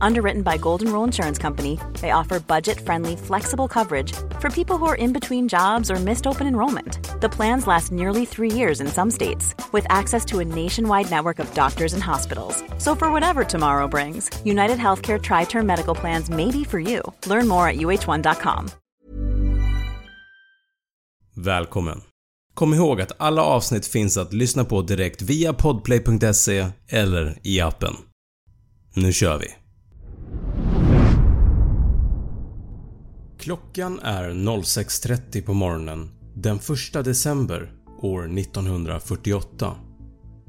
Underwritten by Golden Rule Insurance Company, they offer budget friendly, flexible coverage for people who are in between jobs or missed open enrollment. The plans last nearly three years in some states, with access to a nationwide network of doctors and hospitals. So, for whatever tomorrow brings, United Healthcare Tri Term Medical Plans may be for you. Learn more at uh1.com. Välkommen! Kom ihåg att alla avsnitt finns att lyssna på direkt via podplay.se eller i appen. Nu kör vi! Klockan är 06.30 på morgonen den 1 december år 1948.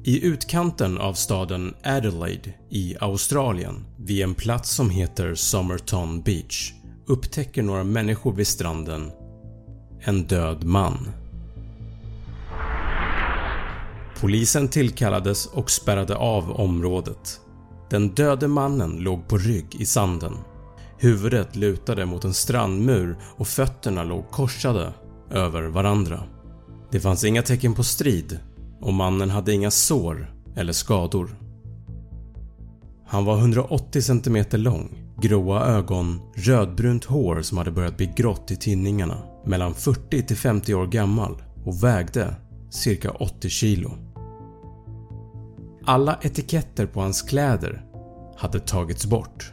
I utkanten av staden Adelaide i Australien, vid en plats som heter Somerton Beach, upptäcker några människor vid stranden en död man. Polisen tillkallades och spärrade av området. Den döde mannen låg på rygg i sanden. Huvudet lutade mot en strandmur och fötterna låg korsade över varandra. Det fanns inga tecken på strid och mannen hade inga sår eller skador. Han var 180 cm lång, gråa ögon, rödbrunt hår som hade börjat bli grått i tinningarna, mellan 40 till 50 år gammal och vägde cirka 80 kilo. Alla etiketter på hans kläder hade tagits bort.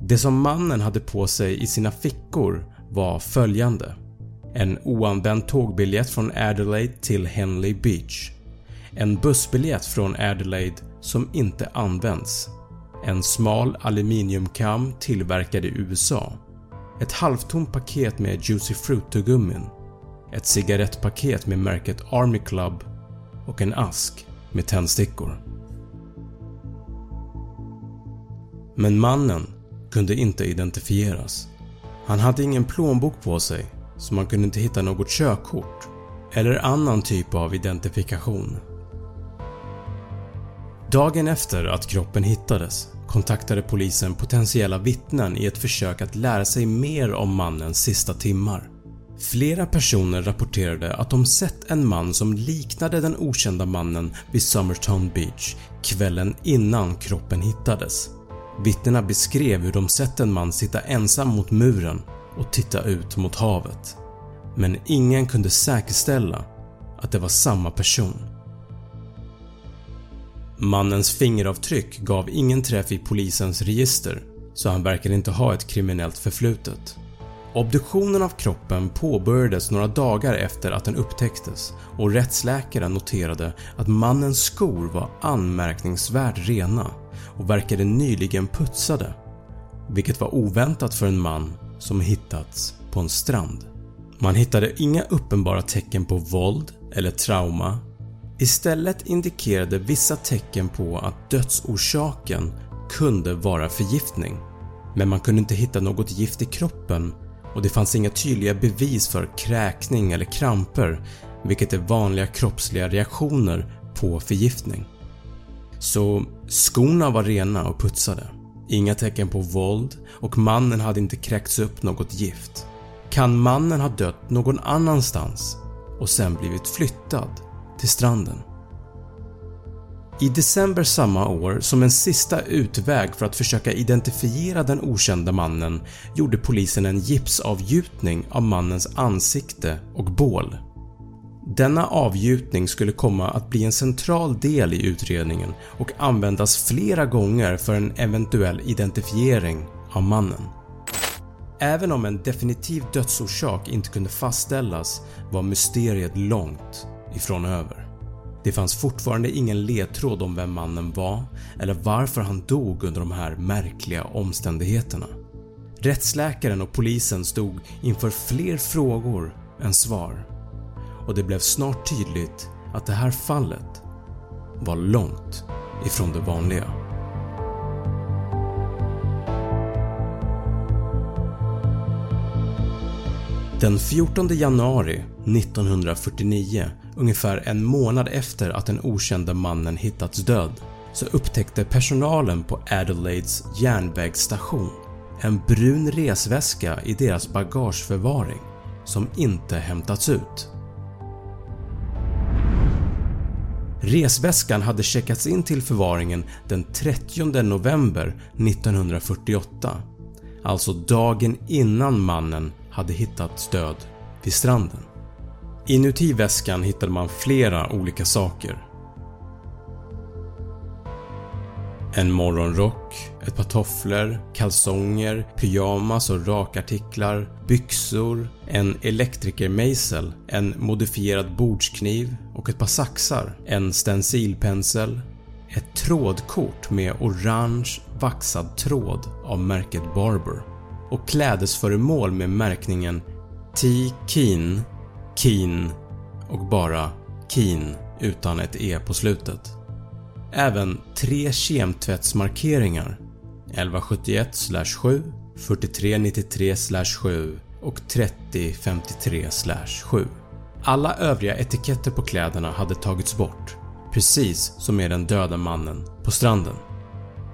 Det som mannen hade på sig i sina fickor var följande. En oanvänd tågbiljett från Adelaide till Henley Beach. En bussbiljett från Adelaide som inte används. En smal aluminiumkam tillverkad i USA. Ett halvtomt paket med Juicy Fruit-tuggummin. Ett cigarettpaket med märket Army Club och en ask med tändstickor. Men mannen kunde inte identifieras. Han hade ingen plånbok på sig så man kunde inte hitta något körkort eller annan typ av identifikation. Dagen efter att kroppen hittades kontaktade polisen potentiella vittnen i ett försök att lära sig mer om mannens sista timmar. Flera personer rapporterade att de sett en man som liknade den okända mannen vid Summerton Beach kvällen innan kroppen hittades. Vittnena beskrev hur de sett en man sitta ensam mot muren och titta ut mot havet. Men ingen kunde säkerställa att det var samma person. Mannens fingeravtryck gav ingen träff i polisens register så han verkade inte ha ett kriminellt förflutet. Obduktionen av kroppen påbörjades några dagar efter att den upptäcktes och rättsläkaren noterade att mannens skor var anmärkningsvärt rena och verkade nyligen putsade, vilket var oväntat för en man som hittats på en strand. Man hittade inga uppenbara tecken på våld eller trauma. Istället indikerade vissa tecken på att dödsorsaken kunde vara förgiftning. Men man kunde inte hitta något gift i kroppen och det fanns inga tydliga bevis för kräkning eller kramper vilket är vanliga kroppsliga reaktioner på förgiftning. Så skorna var rena och putsade. Inga tecken på våld och mannen hade inte kräkts upp något gift. Kan mannen ha dött någon annanstans och sen blivit flyttad till stranden? I december samma år, som en sista utväg för att försöka identifiera den okända mannen, gjorde polisen en gipsavgjutning av mannens ansikte och bål. Denna avgjutning skulle komma att bli en central del i utredningen och användas flera gånger för en eventuell identifiering av mannen. Även om en definitiv dödsorsak inte kunde fastställas var mysteriet långt ifrån över. Det fanns fortfarande ingen ledtråd om vem mannen var eller varför han dog under de här märkliga omständigheterna. Rättsläkaren och polisen stod inför fler frågor än svar och det blev snart tydligt att det här fallet var långt ifrån det vanliga. Den 14 januari 1949, ungefär en månad efter att den okände mannen hittats död, så upptäckte personalen på Adelaides järnvägsstation en brun resväska i deras bagageförvaring som inte hämtats ut. Resväskan hade checkats in till förvaringen den 30 november 1948, alltså dagen innan mannen hade hittats död vid stranden. Inuti väskan hittade man flera olika saker. En morgonrock, ett par tofflor, kalsonger, pyjamas och rakartiklar, byxor, en elektrikermejsel, en modifierad bordskniv och ett par saxar, en stencilpensel, ett trådkort med orange vaxad tråd av märket Barber och klädesföremål med märkningen T. Keen, Keen och bara Keen utan ett E på slutet. Även tre kemtvättsmarkeringar 1171-7, 4393-7 och 3053-7. Alla övriga etiketter på kläderna hade tagits bort, precis som med den döda mannen på stranden.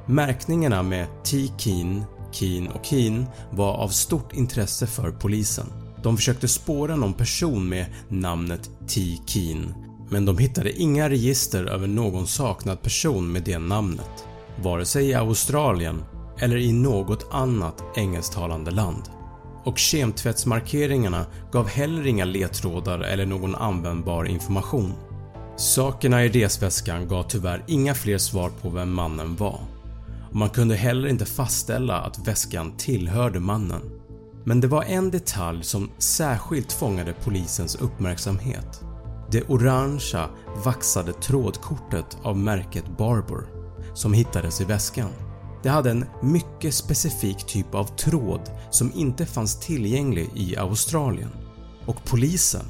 Märkningarna med T. Keen, Keen och Keen var av stort intresse för polisen. De försökte spåra någon person med namnet T. Keen men de hittade inga register över någon saknad person med det namnet, vare sig i Australien eller i något annat engelsktalande land. Och kemtvättsmarkeringarna gav heller inga ledtrådar eller någon användbar information. Sakerna i resväskan gav tyvärr inga fler svar på vem mannen var och man kunde heller inte fastställa att väskan tillhörde mannen. Men det var en detalj som särskilt fångade polisens uppmärksamhet. Det orangea vaxade trådkortet av märket Barbour som hittades i väskan. Det hade en mycket specifik typ av tråd som inte fanns tillgänglig i Australien och polisen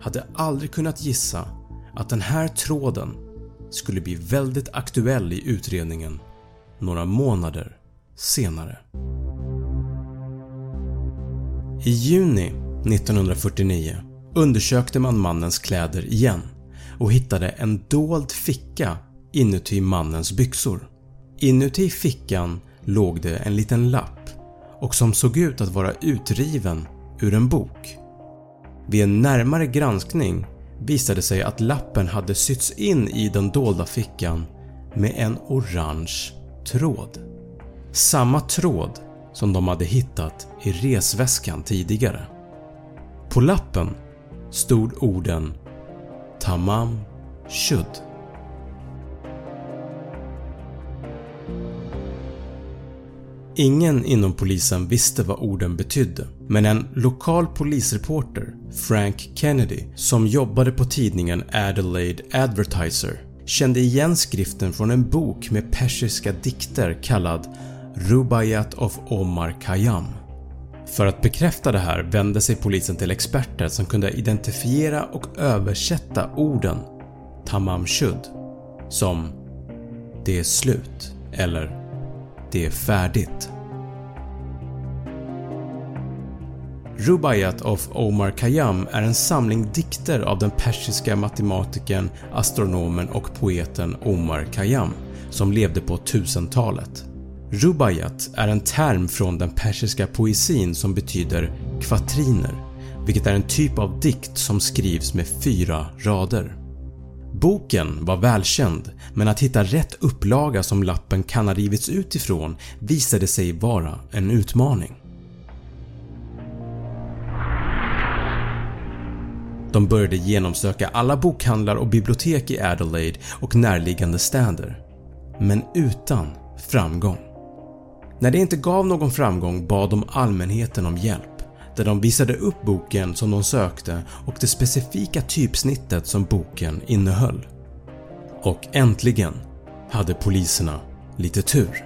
hade aldrig kunnat gissa att den här tråden skulle bli väldigt aktuell i utredningen några månader senare. I juni 1949 undersökte man mannens kläder igen och hittade en dold ficka inuti mannens byxor. Inuti fickan låg det en liten lapp och som såg ut att vara utriven ur en bok. Vid en närmare granskning visade det sig att lappen hade sytts in i den dolda fickan med en orange tråd. Samma tråd som de hade hittat i resväskan tidigare. På lappen stod orden “Tamam Shud”. Ingen inom polisen visste vad orden betydde men en lokal polisreporter, Frank Kennedy, som jobbade på tidningen Adelaide Advertiser kände igen skriften från en bok med persiska dikter kallad Rubaiyat of Omar Khayyam. För att bekräfta det här vände sig polisen till experter som kunde identifiera och översätta orden “Tamam Shud” som “Det är slut” eller “Det är färdigt”. Rubaiyat of Omar Khayyam är en samling dikter av den persiska matematikern, astronomen och poeten Omar Khayyam som levde på 1000-talet. Rubaiyat är en term från den persiska poesin som betyder kvatriner, vilket är en typ av dikt som skrivs med fyra rader. Boken var välkänd men att hitta rätt upplaga som lappen kan ha rivits ut ifrån visade sig vara en utmaning. De började genomsöka alla bokhandlar och bibliotek i Adelaide och närliggande städer, men utan framgång. När det inte gav någon framgång bad de allmänheten om hjälp där de visade upp boken som de sökte och det specifika typsnittet som boken innehöll. Och äntligen hade poliserna lite tur.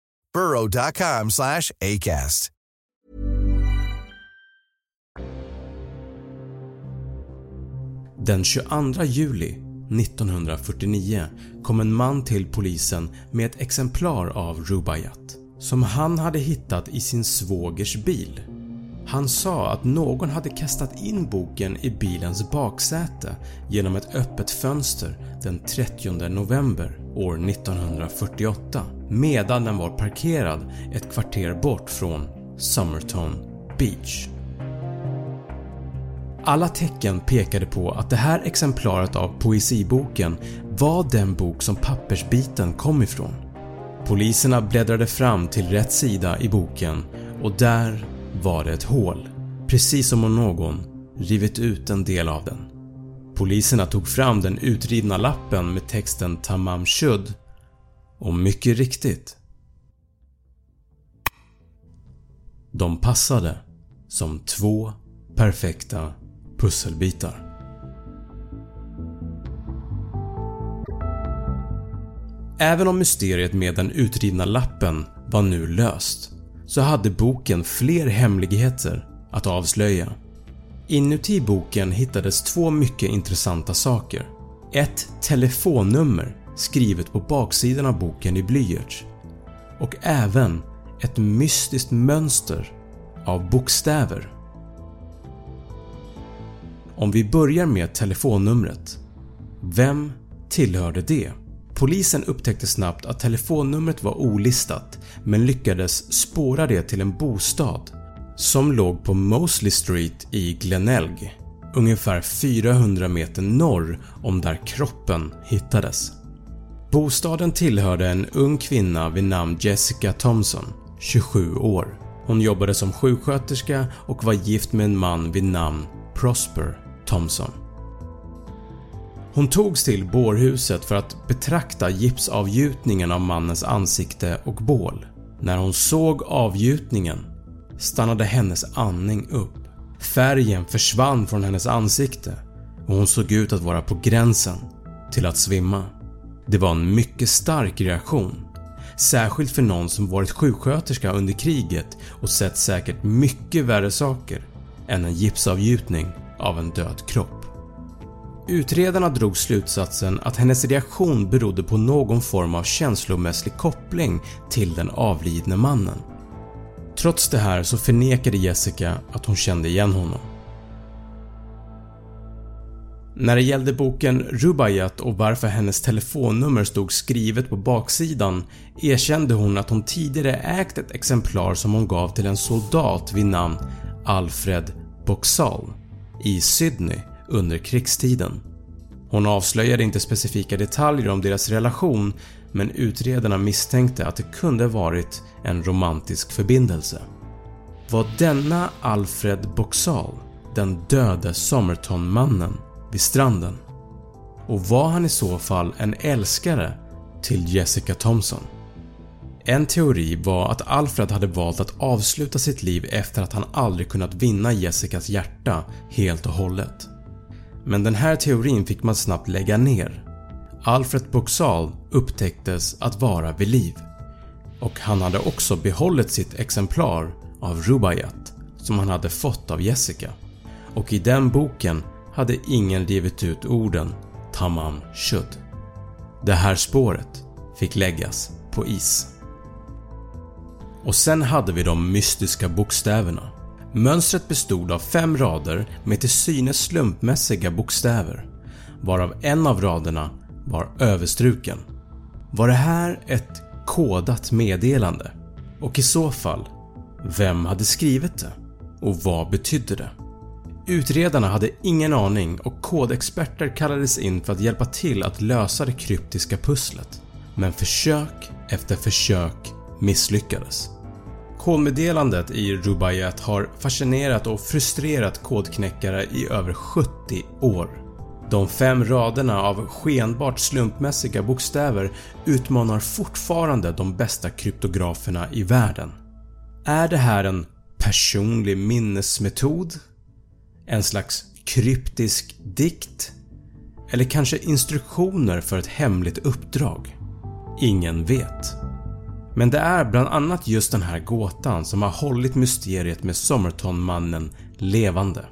burrow.com slash acast. Den 22 juli 1949 kom en man till polisen med ett exemplar av Rubaiyat som han hade hittat i sin svågers bil. Han sa att någon hade kastat in boken i bilens baksäte genom ett öppet fönster den 30 november år 1948 medan den var parkerad ett kvarter bort från Summerton Beach. Alla tecken pekade på att det här exemplaret av poesiboken var den bok som pappersbiten kom ifrån. Poliserna bläddrade fram till rätt sida i boken och där var det ett hål, precis som om någon rivit ut en del av den. Poliserna tog fram den utrivna lappen med texten Tamam Shud och mycket riktigt. De passade som två perfekta pusselbitar. Även om mysteriet med den utrivna lappen var nu löst så hade boken fler hemligheter att avslöja. Inuti boken hittades två mycket intressanta saker. Ett telefonnummer skrivet på baksidan av boken i blyerts och även ett mystiskt mönster av bokstäver. Om vi börjar med telefonnumret. Vem tillhörde det? Polisen upptäckte snabbt att telefonnumret var olistat men lyckades spåra det till en bostad som låg på Mosley Street i Glenelg, ungefär 400 meter norr om där kroppen hittades. Bostaden tillhörde en ung kvinna vid namn Jessica Thompson, 27 år. Hon jobbade som sjuksköterska och var gift med en man vid namn Prosper Thompson. Hon togs till bårhuset för att betrakta gipsavgjutningen av mannens ansikte och bål. När hon såg avgjutningen stannade hennes andning upp. Färgen försvann från hennes ansikte och hon såg ut att vara på gränsen till att svimma. Det var en mycket stark reaktion, särskilt för någon som varit sjuksköterska under kriget och sett säkert mycket värre saker än en gipsavgjutning av en död kropp. Utredarna drog slutsatsen att hennes reaktion berodde på någon form av känslomässig koppling till den avlidne mannen. Trots det här så förnekade Jessica att hon kände igen honom. När det gällde boken Rubaiyat och varför hennes telefonnummer stod skrivet på baksidan erkände hon att hon tidigare ägt ett exemplar som hon gav till en soldat vid namn Alfred Boxall i Sydney under krigstiden. Hon avslöjade inte specifika detaljer om deras relation men utredarna misstänkte att det kunde varit en romantisk förbindelse. Var denna Alfred Boxall den döde Somerton-mannen vid stranden? Och var han i så fall en älskare till Jessica Thompson? En teori var att Alfred hade valt att avsluta sitt liv efter att han aldrig kunnat vinna Jessicas hjärta helt och hållet. Men den här teorin fick man snabbt lägga ner. Alfred Boxall upptäcktes att vara vid liv och han hade också behållit sitt exemplar av Rubaiyat som han hade fått av Jessica och i den boken hade ingen rivit ut orden “Tamam Shud”. Det här spåret fick läggas på is. Och sen hade vi de mystiska bokstäverna. Mönstret bestod av fem rader med till synes slumpmässiga bokstäver varav en av raderna var överstruken. Var det här ett kodat meddelande? Och i så fall, vem hade skrivit det? Och vad betydde det? Utredarna hade ingen aning och kodexperter kallades in för att hjälpa till att lösa det kryptiska pusslet. Men försök efter försök misslyckades. Kodmeddelandet i Rubaiyat har fascinerat och frustrerat kodknäckare i över 70 år. De fem raderna av skenbart slumpmässiga bokstäver utmanar fortfarande de bästa kryptograferna i världen. Är det här en personlig minnesmetod? En slags kryptisk dikt? Eller kanske instruktioner för ett hemligt uppdrag? Ingen vet. Men det är bland annat just den här gåtan som har hållit mysteriet med Somertonmannen levande.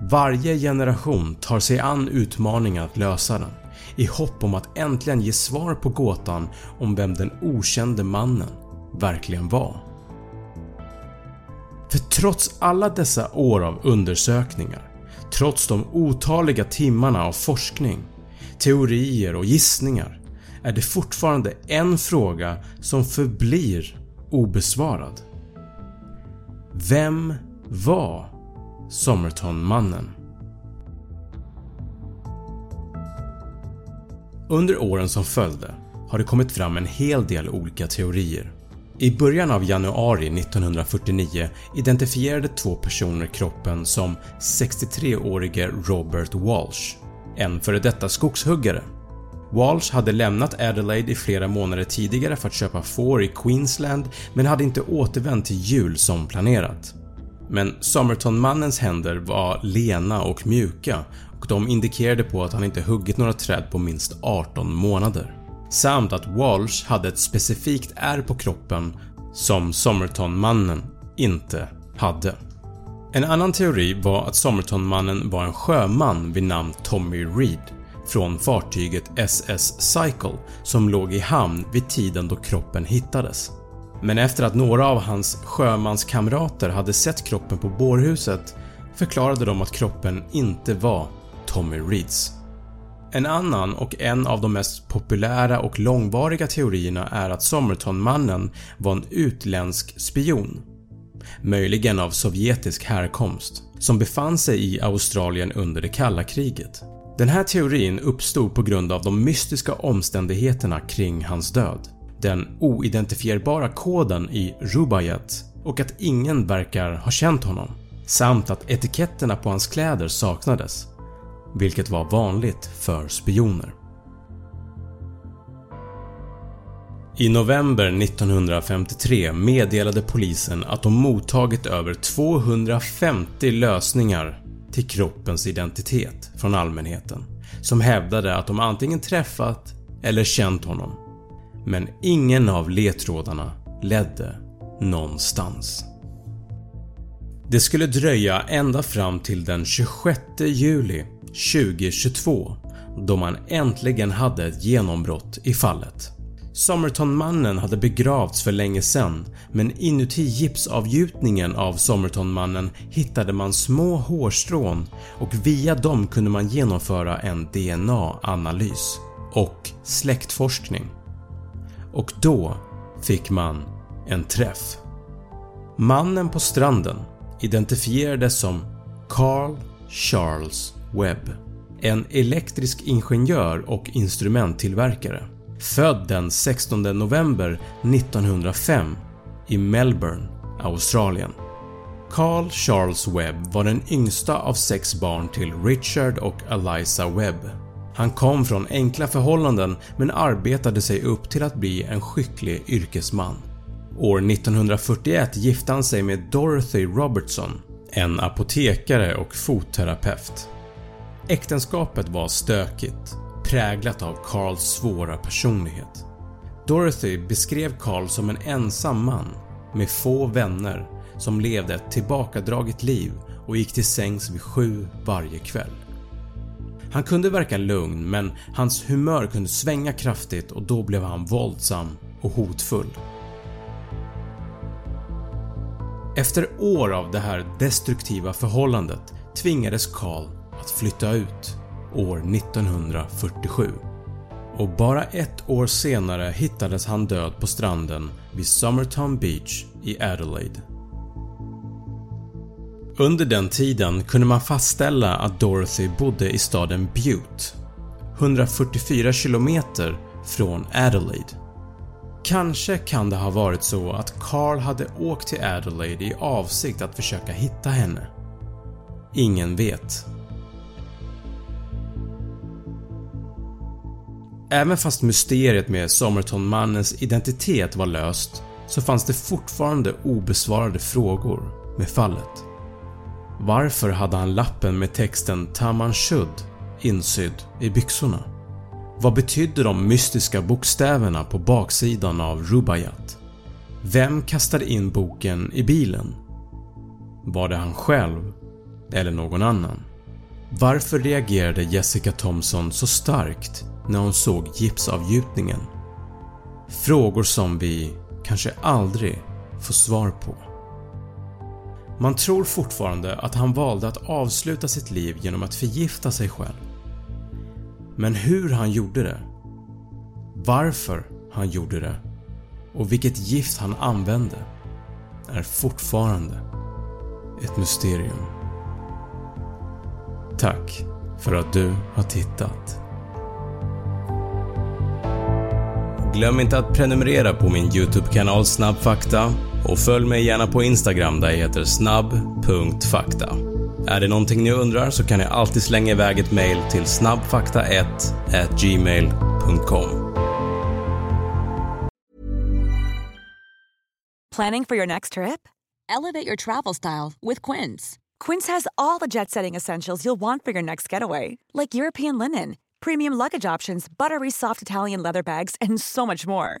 Varje generation tar sig an utmaningen att lösa den i hopp om att äntligen ge svar på gåtan om vem den okände mannen verkligen var. För trots alla dessa år av undersökningar, trots de otaliga timmarna av forskning, teorier och gissningar är det fortfarande en fråga som förblir obesvarad. Vem var Somertonmannen. Under åren som följde har det kommit fram en hel del olika teorier. I början av januari 1949 identifierade två personer kroppen som 63-årige Robert Walsh, en före detta skogshuggare Walsh hade lämnat Adelaide i flera månader tidigare för att köpa får i Queensland men hade inte återvänt till jul som planerat. Men Somertonmannens händer var lena och mjuka och de indikerade på att han inte huggit några träd på minst 18 månader. Samt att Walsh hade ett specifikt ärr på kroppen som Somertonmannen inte hade. En annan teori var att Somertonmannen var en sjöman vid namn Tommy Reed från fartyget SS Cycle som låg i hamn vid tiden då kroppen hittades. Men efter att några av hans sjömanskamrater hade sett kroppen på bårhuset förklarade de att kroppen inte var Tommy Reeds. En annan och en av de mest populära och långvariga teorierna är att Somerton-mannen var en utländsk spion, möjligen av sovjetisk härkomst, som befann sig i Australien under det kalla kriget. Den här teorin uppstod på grund av de mystiska omständigheterna kring hans död, den oidentifierbara koden i Rubaiyat och att ingen verkar ha känt honom, samt att etiketterna på hans kläder saknades, vilket var vanligt för spioner. I november 1953 meddelade polisen att de mottagit över 250 lösningar till kroppens identitet från allmänheten som hävdade att de antingen träffat eller känt honom. Men ingen av ledtrådarna ledde någonstans. Det skulle dröja ända fram till den 26 juli 2022 då man äntligen hade ett genombrott i fallet. Somertonmannen hade begravts för länge sedan men inuti gipsavgjutningen av Somertonmannen hittade man små hårstrån och via dem kunde man genomföra en DNA-analys och släktforskning. Och då fick man en träff. Mannen på stranden identifierades som Carl Charles Webb. En elektrisk ingenjör och instrumenttillverkare. Född den 16 november 1905 i Melbourne, Australien. Carl Charles Webb var den yngsta av sex barn till Richard och Eliza Webb. Han kom från enkla förhållanden men arbetade sig upp till att bli en skicklig yrkesman. År 1941 gifte han sig med Dorothy Robertson, en apotekare och fotterapeut. Äktenskapet var stökigt, präglat av Carls svåra personlighet. Dorothy beskrev Carl som en ensam man med få vänner som levde ett tillbakadraget liv och gick till sängs vid sju varje kväll. Han kunde verka lugn men hans humör kunde svänga kraftigt och då blev han våldsam och hotfull. Efter år av det här destruktiva förhållandet tvingades Carl att flytta ut år 1947 och bara ett år senare hittades han död på stranden vid Summerton Beach i Adelaide. Under den tiden kunde man fastställa att Dorothy bodde i staden Butte 144 km från Adelaide. Kanske kan det ha varit så att Carl hade åkt till Adelaide i avsikt att försöka hitta henne. Ingen vet. Även fast mysteriet med Somerton-mannens identitet var löst så fanns det fortfarande obesvarade frågor med fallet. Varför hade han lappen med texten “Taman Shud” insydd i byxorna? Vad betydde de mystiska bokstäverna på baksidan av Rubaiyat? Vem kastade in boken i bilen? Var det han själv eller någon annan? Varför reagerade Jessica Thompson så starkt när hon såg gipsavgjutningen? Frågor som vi kanske aldrig får svar på. Man tror fortfarande att han valde att avsluta sitt liv genom att förgifta sig själv. Men hur han gjorde det, varför han gjorde det och vilket gift han använde är fortfarande ett mysterium. Tack för att du har tittat. Glöm inte att prenumerera på min YouTube-kanal Snabbfakta och följ mig gärna på Instagram där jag heter snabb.fakta. Är det någonting ni undrar så kan ni alltid slänga iväg ett mail till snabbfakta1 gmail.com. Planning for your next trip? Elevate your travel style with Quince. Quince has all the jet setting essentials you'll want for your next getaway, like European linen, premium luggage options, buttery soft Italian leather bags, and so much more.